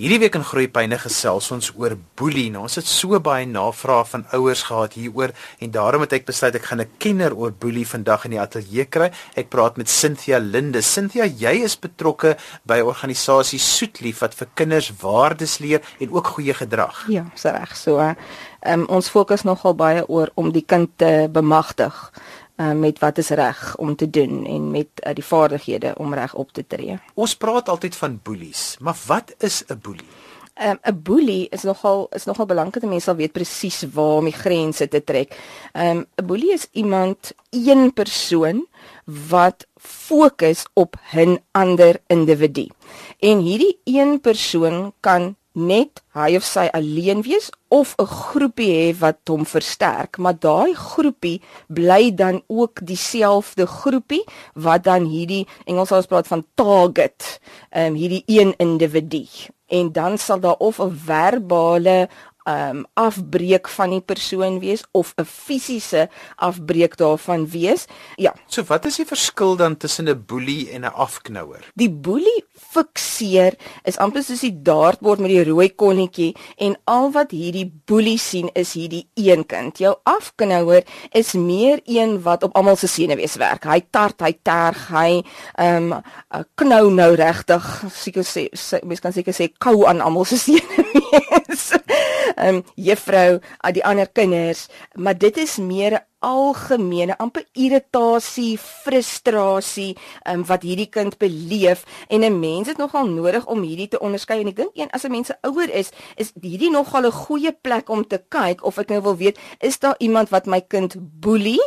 Hierdie week in Groepyne gesels ons oor boelie. Nou, ons het so baie navrae van ouers gehad hieroor en daarom het ek besluit ek gaan 'n kenner oor boelie vandag in die ateljee kry. Ek praat met Cynthia Linde. Cynthia, jy is betrokke by organisasie Soetlief wat vir kinders waardes leer en ook goeie gedrag. Ja, dis reg so. Ehm um, ons fokus nogal baie oor om die kind te bemagtig uh, met wat is reg om te doen en met uh, die vaardighede om reg op te tree. Ons praat altyd van boelies, maar wat is 'n boelie? Ehm, 'n um, boelie is nogal is nogal belangrik dat mense sal weet presies waar om die grense te trek. Ehm, 'n um, boelie is iemand, een persoon wat fokus op 'n ander individu. En hierdie een persoon kan net hy of sy alleen wees of 'n groepie hê wat hom versterk, maar daai groepie bly dan ook dieselfde groepie wat dan hierdie Engels ons praat van target, ehm um, hierdie een individu. En dan sal daar of 'n verbale um afbreek van die persoon wees of 'n fisiese afbreek daarvan wees. Ja. So wat is die verskil dan tussen 'n boelie en 'n afknouer? Die boelie fikseer is amper soos die dartbord met die rooi konnetjie en al wat hierdie boelie sien is hierdie een kind. Jou afknouer is meer een wat op almal se senuwees werk. Hy tart, hy terg, hy um knou nou regtig. Seker sê mens kan seker sê kou aan almal se senuwees ehm um, juffrou, uh, die ander kinders, maar dit is meer 'n algemene amper irritasie, frustrasie um, wat hierdie kind beleef en 'n mens het nogal nodig om hierdie te onderskei en ek dink een as 'n mens ouer is, is hierdie nogal 'n goeie plek om te kyk of ek nou wil weet, is daar iemand wat my kind boelie?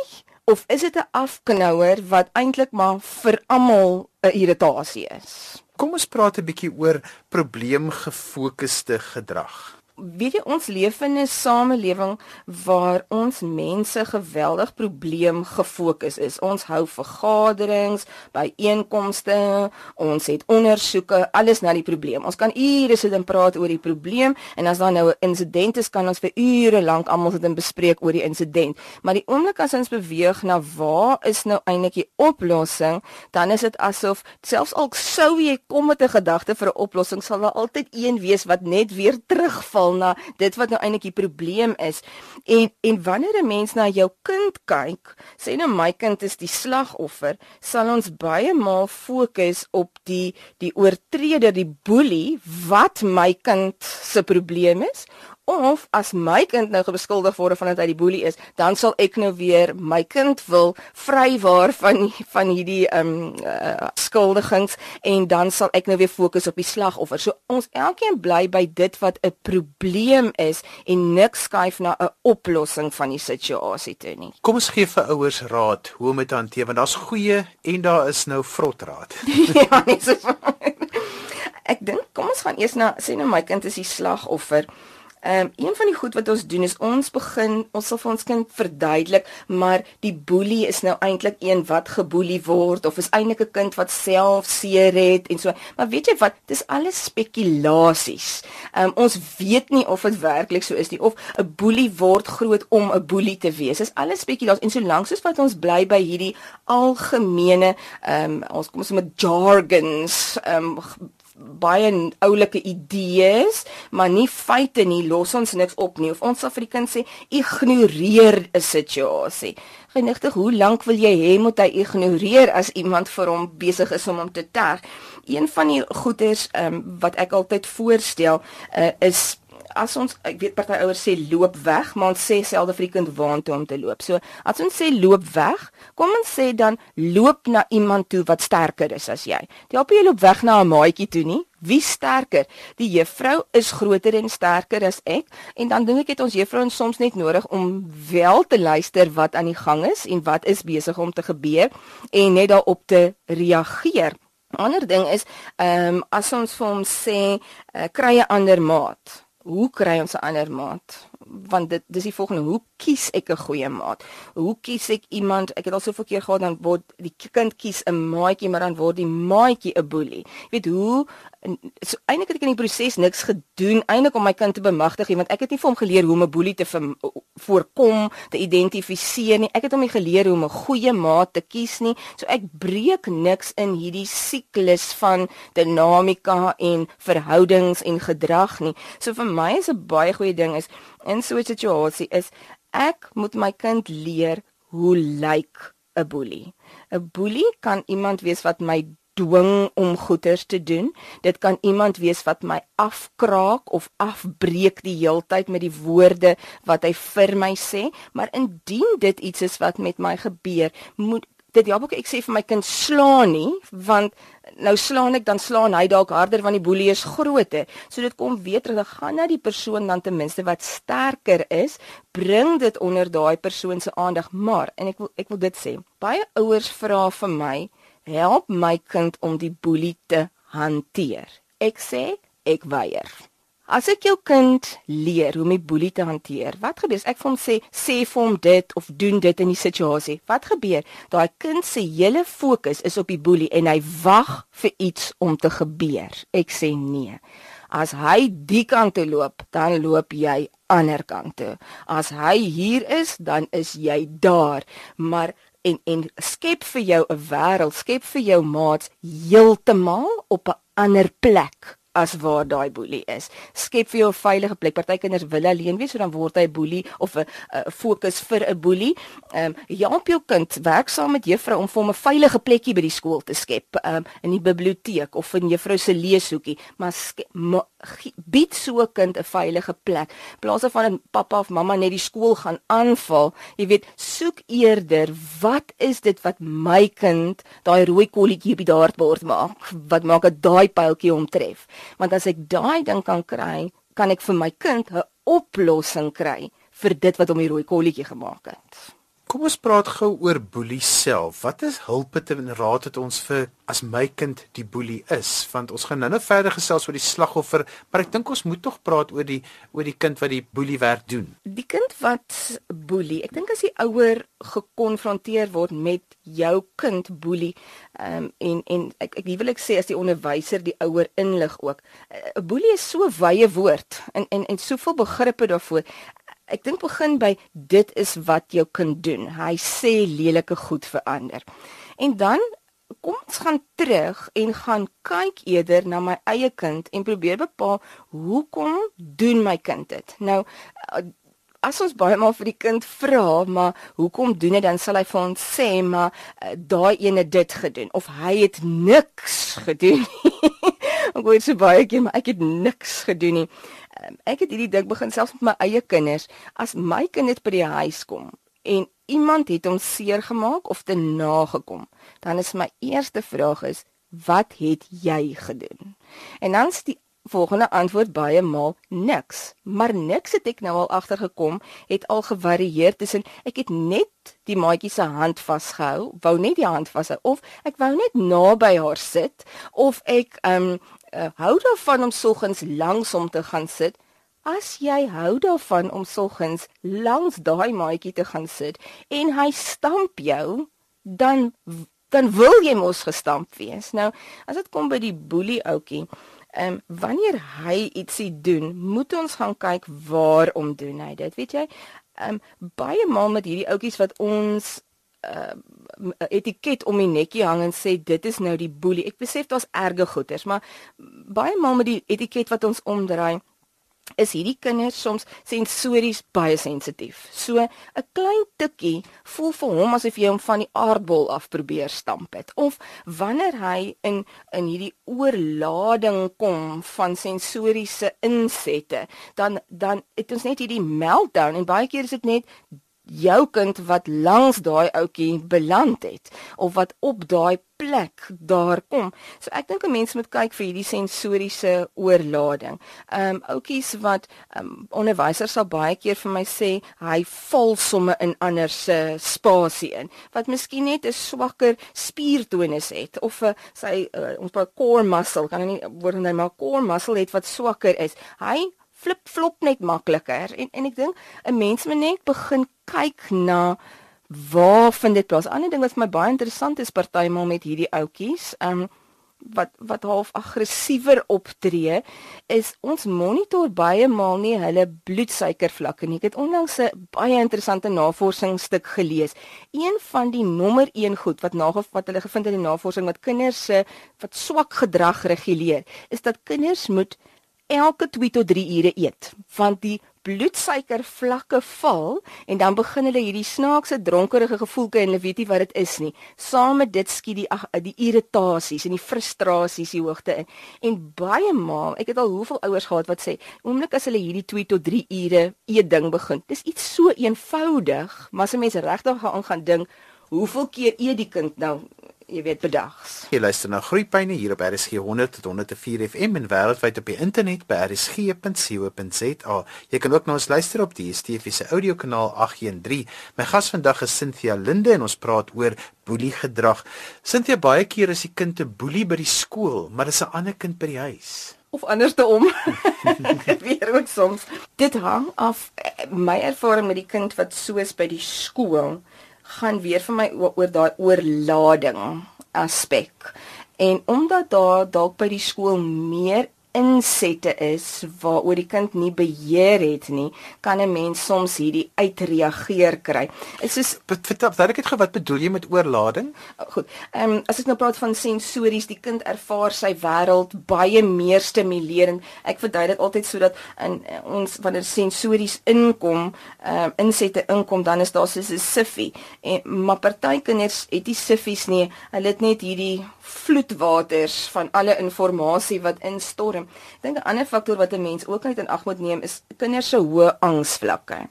Of is dit 'n afknouer wat eintlik maar vir almal 'n irritasie is? Kom ons praat 'n bietjie oor probleemgefokusde gedrag weet jy ons leef in 'n samelewing waar ons mense geweldig probleem gefokus is. Ons hou vergaderings, byeenkomste, ons het ondersoeke, alles na die probleem. Ons kan ure sit en praat oor die probleem en as daar nou 'n insident is, kan ons vir ure lank almal sit en bespreek oor die insident. Maar die oomblik as ons beweeg na waar is nou eintlik die oplossing, dan is dit asof selfs al sou jy kom met 'n gedagte vir 'n oplossing, sal daar altyd een wees wat net weer terugval terugval na dit wat nou eintlik die probleem is. En en wanneer 'n mens na jou kind kyk, sê nou my kind is die slagoffer, sal ons baie maal fokus op die die oortreder, die boelie wat my kind se probleem is of as my kind nou beskuldig word van dat hy die boelie is, dan sal ek nou weer my kind wil vrywaar van van hierdie ehm um, uh, skuldigings en dan sal ek nou weer fokus op die slagoffer. So ons elkeen bly by dit wat 'n probleem is en niks skuif na 'n oplossing van die situasie toe nie. Kom ons gee vir ouers raad hoe om dit te hanteer want daar's goeie en daar is nou vrot raad. ja, nie so. ek dink kom ons gaan eers na sê nou my kind is die slagoffer. Ehm um, een van die goed wat ons doen is ons begin ons sal vir ons kind verduidelik, maar die boelie is nou eintlik een wat geboelie word of is eintlik 'n kind wat self seer het en so. Maar weet jy wat? Dis alles spekulasies. Ehm um, ons weet nie of dit werklik so is nie of 'n boelie word groot om 'n boelie te wees. Dis alles spekulasies en solank soos wat ons bly by hierdie algemene ehm um, ons kom ons met jargons ehm um, baie oulike idees, maar nie feite nie, los ons niks op nie. Of ons sal vir die kind sê ignoreer 'n situasie. Genigtig, hoe lank wil jy hê moet hy ignoreer as iemand vir hom besig is om hom te terg? Een van die goeters um, wat ek altyd voorstel uh, is as ons ek weet party ouers sê loop weg, maar ons sê selde vir die kind waantoe om te loop. So as ons sê loop weg, kom ons sê dan loop na iemand toe wat sterker is as jy. Jy op jy loop weg na 'n maatjie toe nie. Wie sterker? Die juffrou is groter en sterker as ek en dan dink ek het ons juffrouens soms net nodig om wel te luister wat aan die gang is en wat is besig om te gebeur en net daarop te reageer. Ander ding is, ehm um, as ons vir hom sê, uh, kry 'n ander maat hoe kry ons 'n ander maat? Want dit dis die volgende hoe kies ek 'n goeie maat? Hoe kies ek iemand ek het al soveel keer gehad dan word die kind kies 'n maatjie maar dan word die maatjie 'n boelie. Jy weet hoe so eintlik het ek in die proses niks gedoen eintlik om my kind te bemagtig want ek het nie vir hom geleer hoe om 'n boelie te voorkom te identifiseer nie. Ek het hom nie geleer hoe om 'n goeie maat te kies nie. So ek breek niks in hierdie siklus van dinamika en verhoudings en gedrag nie. So vir my is 'n baie goeie ding is in so 'n situasie is ek moet my kind leer hoe lyk 'n boelie. 'n Boelie kan iemand wees wat my dwing om goeders te doen. Dit kan iemand wees wat my afkraak of afbreek die heeltyd met die woorde wat hy vir my sê, maar indien dit iets is wat met my gebeur, moet dit ook ek sê vir my kind slaan nie want nou slaan ek dan slaan hy dalk harder want die boelie is groter. So dit kom weer terug dan gaan na die persoon dan ten minste wat sterker is bring dit onder daai persoon se aandag. Maar en ek wil ek wil dit sê baie ouers vra vir my help my kind om die boelie te hanteer. Ek sê ek weier As ek jou kind leer hoe om die boelie te hanteer, wat gebeur as ek vir hom sê sê vir hom dit of doen dit in die situasie? Wat gebeur? Daai kind se hele fokus is op die boelie en hy wag vir iets om te gebeur. Ek sê nee. As hy die kant toe loop, dan loop jy ander kant toe. As hy hier is, dan is jy daar. Maar en en skep vir jou 'n wêreld, skep vir jou maats heeltemal op 'n ander plek as waar daai boelie is. Skep vir jou 'n veilige plek. Party kinders wil alleen wees, so dan word hy 'n boelie of 'n fokus vir 'n boelie. Ehm um, help jou kind werk saam met juffrou om vir hom 'n veilige plekkie by die skool te skep, ehm um, in die biblioteek of in juffrou se leeshoekie, maar bied so 'n kind 'n veilige plek. Plaas van 'n pappa of mamma net die skool gaan aanval, jy weet, soek eerder wat is dit wat my kind daai rooi kolletjie op die dartbord maak? Wat maak dit daai pyltjie omtref? Want as ek daai ding kan kry, kan ek vir my kind 'n oplossing kry vir dit wat hom die rooi kolletjie gemaak het. Kom ons praat gou oor boelie self. Wat is hulp en raad het ons vir as my kind die boelie is? Want ons gaan nou-nou verder gesels oor die slagoffer, maar ek dink ons moet tog praat oor die oor die kind wat die boelie werk doen. Die kind wat boelie, ek dink as die ouer gekonfronteer word met jou kind boelie, um, en en ek ek wil ek sê as die onderwyser die ouer inlig ook. 'n Boelie is so wye woord en en en soveel begrippe daarvoor ek dink begin by dit is wat jou kind doen. Hy sê lelike goed vir ander. En dan kom ons gaan terug en gaan kyk eerder na my eie kind en probeer bepaal hoekom doen my kind dit. Nou as ons baie maal vir die kind vra, maar hoekom doen hy dan sal hy vir ons sê maar uh, daai ene dit gedoen of hy het niks gedoen. Ek wou sê baie keer maar ek het niks gedoen nie um, ek het hierdie ding begin selfs met my eie kinders. As my kinders by die huis kom en iemand het hom seer gemaak of te nagekom, dan is my eerste vraag is wat het jy gedoen? En dan is die volgende antwoord baie maal niks. Maar niks het ek nou al agtergekom het al gevarieer tussen ek het net die maatjie se hand vasgehou, wou net die hand vashou of ek wou net naby haar sit of ek um uh, hou daarvan om soggens langs om te gaan sit. As jy hou daarvan om soggens langs daai maatjie te gaan sit en hy stamp jou, dan dan wil jy mos gestamp wees. Nou, as dit kom by die boelie ouetjie, ehm um, wanneer hy ietsie doen, moet ons gaan kyk waarom doen hy dit. Weet jy, ehm um, baie maal met hierdie ouetjies wat ons uh, etiket om die nekkie hang en sê dit is nou die boelie. Ek besef daar's erge goeters, maar baie maal met die etiket wat ons omdraai is hierdie kinders soms sensories baie sensitief. So 'n klein tikkie voel vir hom asof jy hom van die aardbol af probeer stamp het of wanneer hy in in hierdie oorlading kom van sensoriese insette, dan dan het ons net hierdie meltdown en baie keer is dit net jou kind wat langs daai ouetjie beland het of wat op daai plek daar kom. So ek dink 'n mens moet kyk vir hierdie sensoriese oorlading. Ehm um, ouetjies wat um, onderwysers sal baie keer vir my sê hy val somme in ander se spasie in wat miskien net 'n swakker spiertonus het of 'n uh, sy uh, ons by core muscle kan nie word hy maar core muscle het wat swakker is. Hy flip-flop net makliker. En en ek dink 'n mens moet net begin kyk na waar vind dit plaas. Ander ding wat vir my baie interessant is partymal met hierdie ouetjies, ehm um, wat wat half aggressiewer optree is ons monitor baie maal nie hulle bloedsuikervlakke nie. Ek het onlangs 'n baie interessante navorsingsstuk gelees. Een van die nommer 1 goed wat nagevat hulle gevind in die navorsing wat kinders se wat swak gedrag reguleer, is dat kinders moet elke 2 tot 3 ure eet want die bloedsuiker vlakke val en dan begin hulle hierdie snaakse dronkerige gevoelke en hulle weet nie wat dit is nie. Saam met dit skiet die ag die irritasies en die frustrasies die hoogte in. En baie maal, ek het al hoeveel ouers gehad wat sê, oomblik as hulle hierdie 2 tot 3 ure eet ding begin. Dis iets so eenvoudig, maar as 'n mens regtig gaan gaan dink, hoeveel keer eet die kind nou jy weet bedags. Jy luister na Groepyne hier op RSG 100 tot 104 FM en wêreldwyd op die internet by rsg.co.za. Jy kan ook na ons luister op die DSTV se audiokanaal 813. My gas vandag is Cynthia Linde en ons praat oor boelie gedrag. Cynthia, baie keer is die kind 'n boelie by die skool, maar dis 'n ander kind by die huis of andersom. Weer ook soms. Dit hang af my ervaring met die kind wat soos by die skool gaan weer vir my oor daai oorlading aspek. En omdat daar dalk by die skool meer insette is waaroor die kind nie beheer het nie, kan 'n mens soms hierdie uitreageer kry. Dit is vertel ek het gou wat bedoel jy met oorlading? Oh, goed. Ehm um, as ek nou praat van sensories, die kind ervaar sy wêreld baie meer stimulerend. Ek verduidelik dit altyd sodat in uh, ons wanneer sensories inkom, ehm uh, insette inkom, dan is daar soos 'n siffie. En maar party kinders het nie siffies nie. Hulle het net hierdie vloedwaters van alle inligting wat instorm. Ek dink 'n ander faktor wat 'n mens ook uit in ag moet neem is kinders se hoë angsvlakke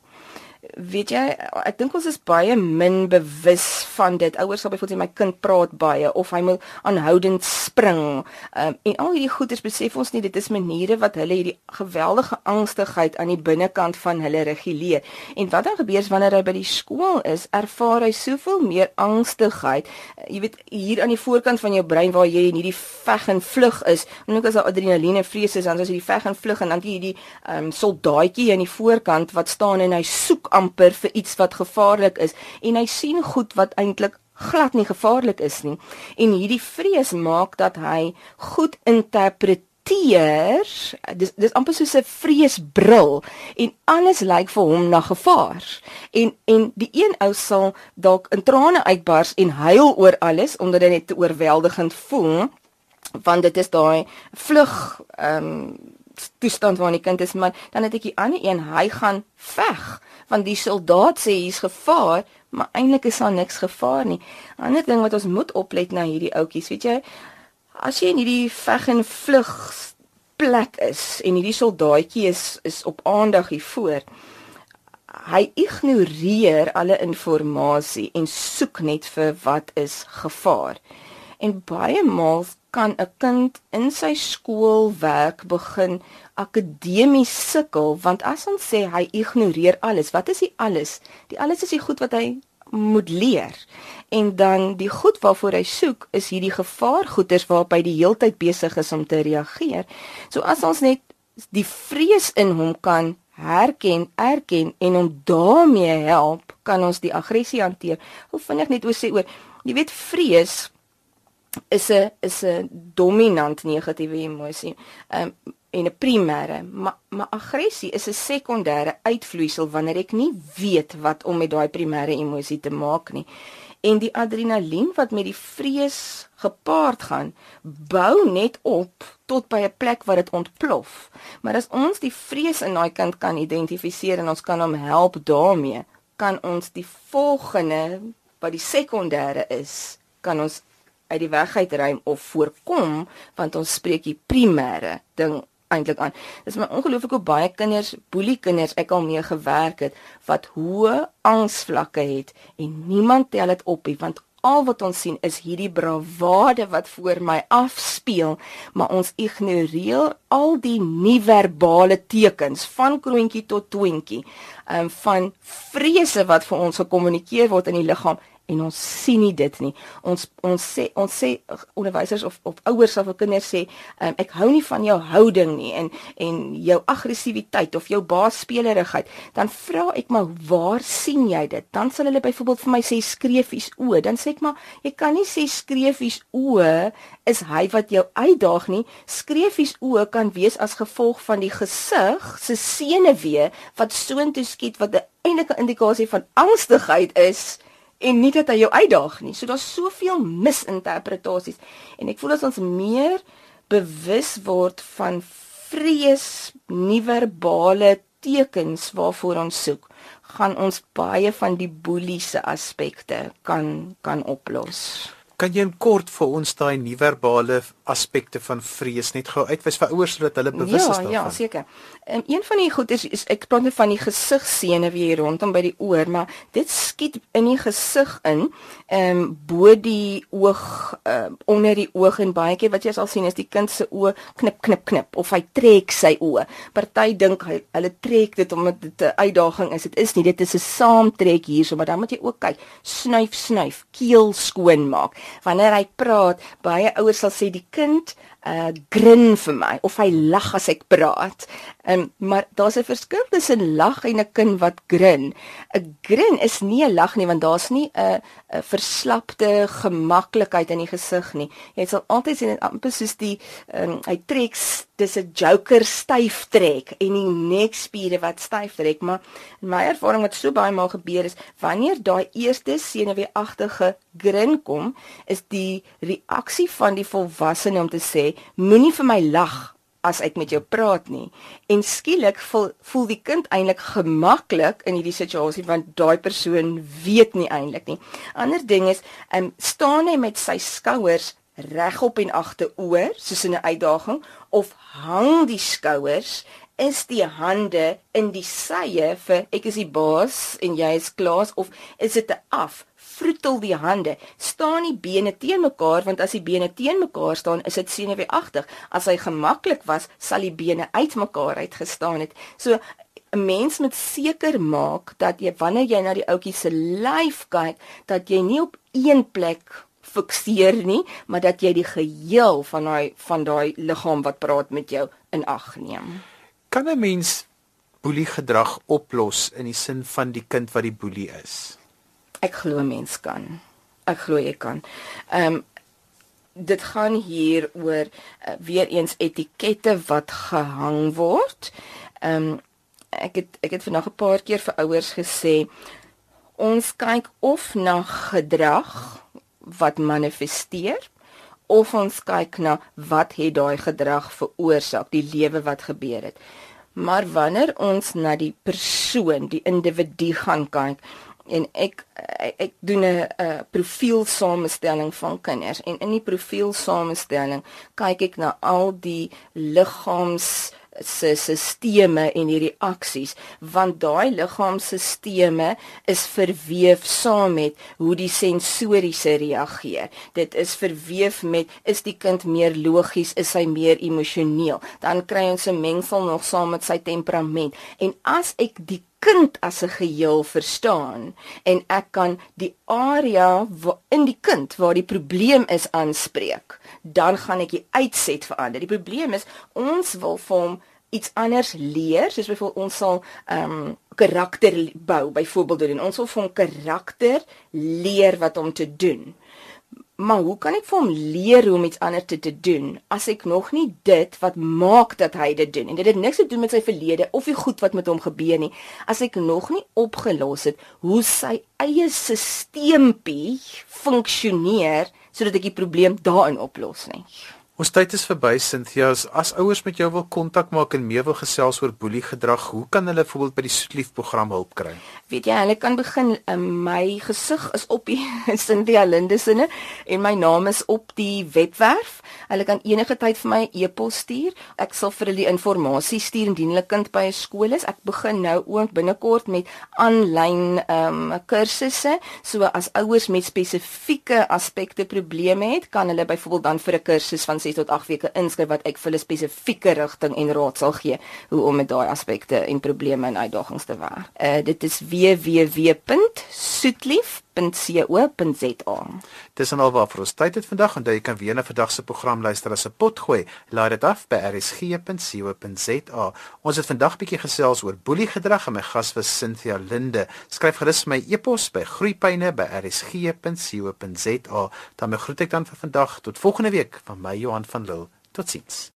weet jy ek dink ons is baie min bewus van dit. Ouers sal byvoorbeeld sê my kind praat baie of hy moet aanhoudend spring. Um, en al hierdie goeters besef ons nie dit is maniere wat hulle hierdie geweldige angstigheid aan die binnekant van hulle reguleer. En wat dan gebeur wanneer hy by die skool is ervaar hy soveel meer angstigheid. Uh, jy weet hier aan die voorkant van jou brein waar jy in hierdie veg en vlug is en ook as daar adrenalien en vrees is dan is jy die veg en vlug en dan jy hierdie um, soldaatjie aan die voorkant wat staan en hy soek amper vir iets wat gevaarlik is. En hy sien goed wat eintlik glad nie gevaarlik is nie. En hierdie vrees maak dat hy goed interpreteer. Dis dis amper soos 'n vreesbril. En alles lyk vir hom na gevaar. En en die een ou sal dalk in trane uitbars en huil oor alles omdat hy net te oorweldigend voel. Want dit is daai vlug ehm um, toestand waarin die kind is maar dan het ek die ander een hy gaan veg want die soldaat sê hier's gevaar maar eintlik is daar niks gevaar nie. Ander ding wat ons moet oplet na hierdie ouetjies weet jy as jy in hierdie veg en vlug plek is en hierdie soldaatjie is is op aandag hier voor hy ignoreer alle inligting en soek net vir wat is gevaar en baie maal kan 'n kind in sy skoolwerk begin akademies sukkel want as ons sê hy ignoreer alles, wat is die alles? Die alles is die goed wat hy moet leer. En dan die goed waarvoor hy soek is hierdie gevaargoeters waarop hy die heeltyd besig is om te reageer. So as ons net die vrees in hom kan herken, erken en hom daarmee help, kan ons die aggressie hanteer. Hoe vinnig net oor sê oor, jy weet vrees is 'n is 'n dominant negatiewe emosie. Um, en 'n primêre, maar maar aggressie is 'n sekondêre uitvloeisel wanneer ek nie weet wat om met daai primêre emosie te maak nie. En die adrenalien wat met die vrees gepaard gaan, bou net op tot by 'n plek waar dit ontplof. Maar as ons die vrees in daai kind kan identifiseer en ons kan hom help daarmee, kan ons die volgende wat die sekondêre is, kan ons uit die weg uitruim of voorkom want ons spreek die primêre ding eintlik aan. Dis my ongelooflik hoe baie kinders, boelie kinders ek al mee gewerk het wat hoë angsvlakke het en niemand tel dit op nie want al wat ons sien is hierdie bravade wat voor my afspeel, maar ons ignoreer al die nie-verbale tekens van kroontjie tot twintjie, um, van vrese wat vir ons gekommunikeer word in die liggaam en ons sien nie dit nie. Ons ons sê ons sê onderwysers of of ouers of kinders sê um, ek hou nie van jou houding nie en en jou aggressiwiteit of jou baasspelerigheid. Dan vra ek maar waar sien jy dit? Dan sal hulle byvoorbeeld vir my sê skreefies o. Dan sê ek maar jy kan nie sê skreefies o is hy wat jou uitdaag nie. Skreefies o kan wees as gevolg van die gesig se senuwee wat soontoe skiet wat 'n eintlike indikasie van angstigheid is en nie dat hy jou uitdaag nie. So daar's soveel misinterpretasies en ek voel as ons meer bewus word van vrees, nie verbale tekens waarvoor ons soek, gaan ons baie van die boeliese aspekte kan kan oplos. Kan jy in kort vir ons daai nie-verbale aspekte van vrees net gou uitwys vir ouers sodat hulle bewus ja, is daarvan? Ja, ja, seker. Um, een van die goed is, is ek praat net van die gesigssene wie hier rondom by die oor, maar dit skiet in die gesig in, ehm um, bo die oog, uh, onder die oog en baie keer wat jy sal sien is die kind se oë knip knip knip of hy trek sy oë. Party dink hy hulle trek dit omdat dit 'n uitdaging is. Dit is nie, dit is 'n saamtrek hierso, maar dan moet jy ook kyk. Snuif snuif, keel skoon maak wanneer hy praat, baie ouers sal sê die kind uh grin vir my of hy lag as ek praat. Um, maar daar's 'n verskil tussen lag en 'n kind wat grin. 'n Grin is nie 'n lag nie want daar's nie 'n 'n verslapte gemaklikheid in die gesig nie. Jy sal altyd sien dit amper soos die um, hy trek dis 'n joker styf trek en die nekspiere wat styf trek, maar in my ervaring wat so baie maal gebeur is wanneer daai eerste senuweeagtige grin kom, is die reaksie van die volwassene om te sê moenie vir my lag as ek met jou praat nie. En skielik voel voel die kind eintlik gemaklik in hierdie situasie want daai persoon weet nie eintlik nie. Ander ding is, ehm um, staan hy met sy skouers regop en agteroor soos in 'n uitdaging of hang die skouers is die hande in die sye vir ek is die baas en jy is klaas of is dit 'n af vroetel die hande. Staan die bene teen mekaar want as die bene teen mekaar staan, is dit senuweeagtig. As hy gemaklik was, sal die bene uitmekaar uitgestaan het. So 'n mens moet seker maak dat jy wanneer jy na die ouetjie se lyf kyk, dat jy nie op een plek fikseer nie, maar dat jy die geheel van daai van daai liggaam wat praat met jou in ag neem. Kan 'n mens boelie gedrag oplos in die sin van die kind wat die boelie is? Ek glo mens kan. Ek glo jy kan. Ehm um, dit gaan hier oor uh, weer eens etikette wat gehang word. Ehm um, ek het ek het vanaand 'n paar keer vir ouers gesê ons kyk of na gedrag wat manifesteer of ons kyk na wat het daai gedrag veroorsaak, die lewe wat gebeur het. Maar wanneer ons na die persoon, die individu gaan kyk, en ek ek, ek doen 'n 'n profielsamestelling van kinders en in die profielsamestelling kyk ek na al die liggaams se sisteme en die reaksies want daai liggaamsstelsels is verweef saam met hoe die sensoriese reageer. Dit is verweef met is die kind meer logies, is hy meer emosioneel? Dan kry ons 'n mengsel nog saam met sy temperament. En as ek die kind as 'n geheel verstaan en ek kan die area in die kind waar die probleem is aanspreek, dan gaan ek die uitset verander. Die probleem is ons wil vir hom iets anders leer, soos byvoorbeeld ons sal ehm um, karakter bou byvoorbeeld doen. Ons wil vir hom karakter leer wat om te doen. Maar hoe kan ek vir hom leer hoe om iets anders te, te doen as ek nog nie dit wat maak dat hy dit doen en dit het niks te doen met sy verlede of die goed wat met hom gebeur nie as ek nog nie opgelos het hoe sy eie stelselpie funksioneer sodat ek die probleem daarin oplos nie. Ons tyd is verby, Cynthia. As, ouers met jou wil kontak maak en meer wil gesels oor boelie gedrag, hoe kan hulle byvoorbeeld by die Soetlief program hulp kry? Weet jy, hulle kan begin in uh, my gesig is op die Cynthia Lindesinne en my naam is op die webwerf. Hulle kan enige tyd vir my 'n e e-pos stuur. Ek sal vir hulle inligting stuur indien hulle kind by 'n skool is. Ek begin nou ook binnekort met aanlyn ehm um, kursusse. So as ouers met spesifieke aspekte probleme het, kan hulle byvoorbeeld dan vir 'n kursus van 6 tot 8 weke inskryf wat ek vir hulle spesifieke rigting en raad sal gee hoe om met daai aspekte en probleme en uitdagings te werk. Uh dit is www.soetlief.co.za. Dis en alwaar vir ons tyd het vandag en jy kan weer na vandag se program luister as 'n pot gooi. Laai dit af by rsg.co.za. Ons het vandag bietjie gesels oor boeliegedrag en my gas was Cynthia Linde. Skryf gerus my e-pos by groeipyne@rsg.co.za. Dan groet ek dan vir vandag tot volgende week van my Johan van Lille. Totsiens.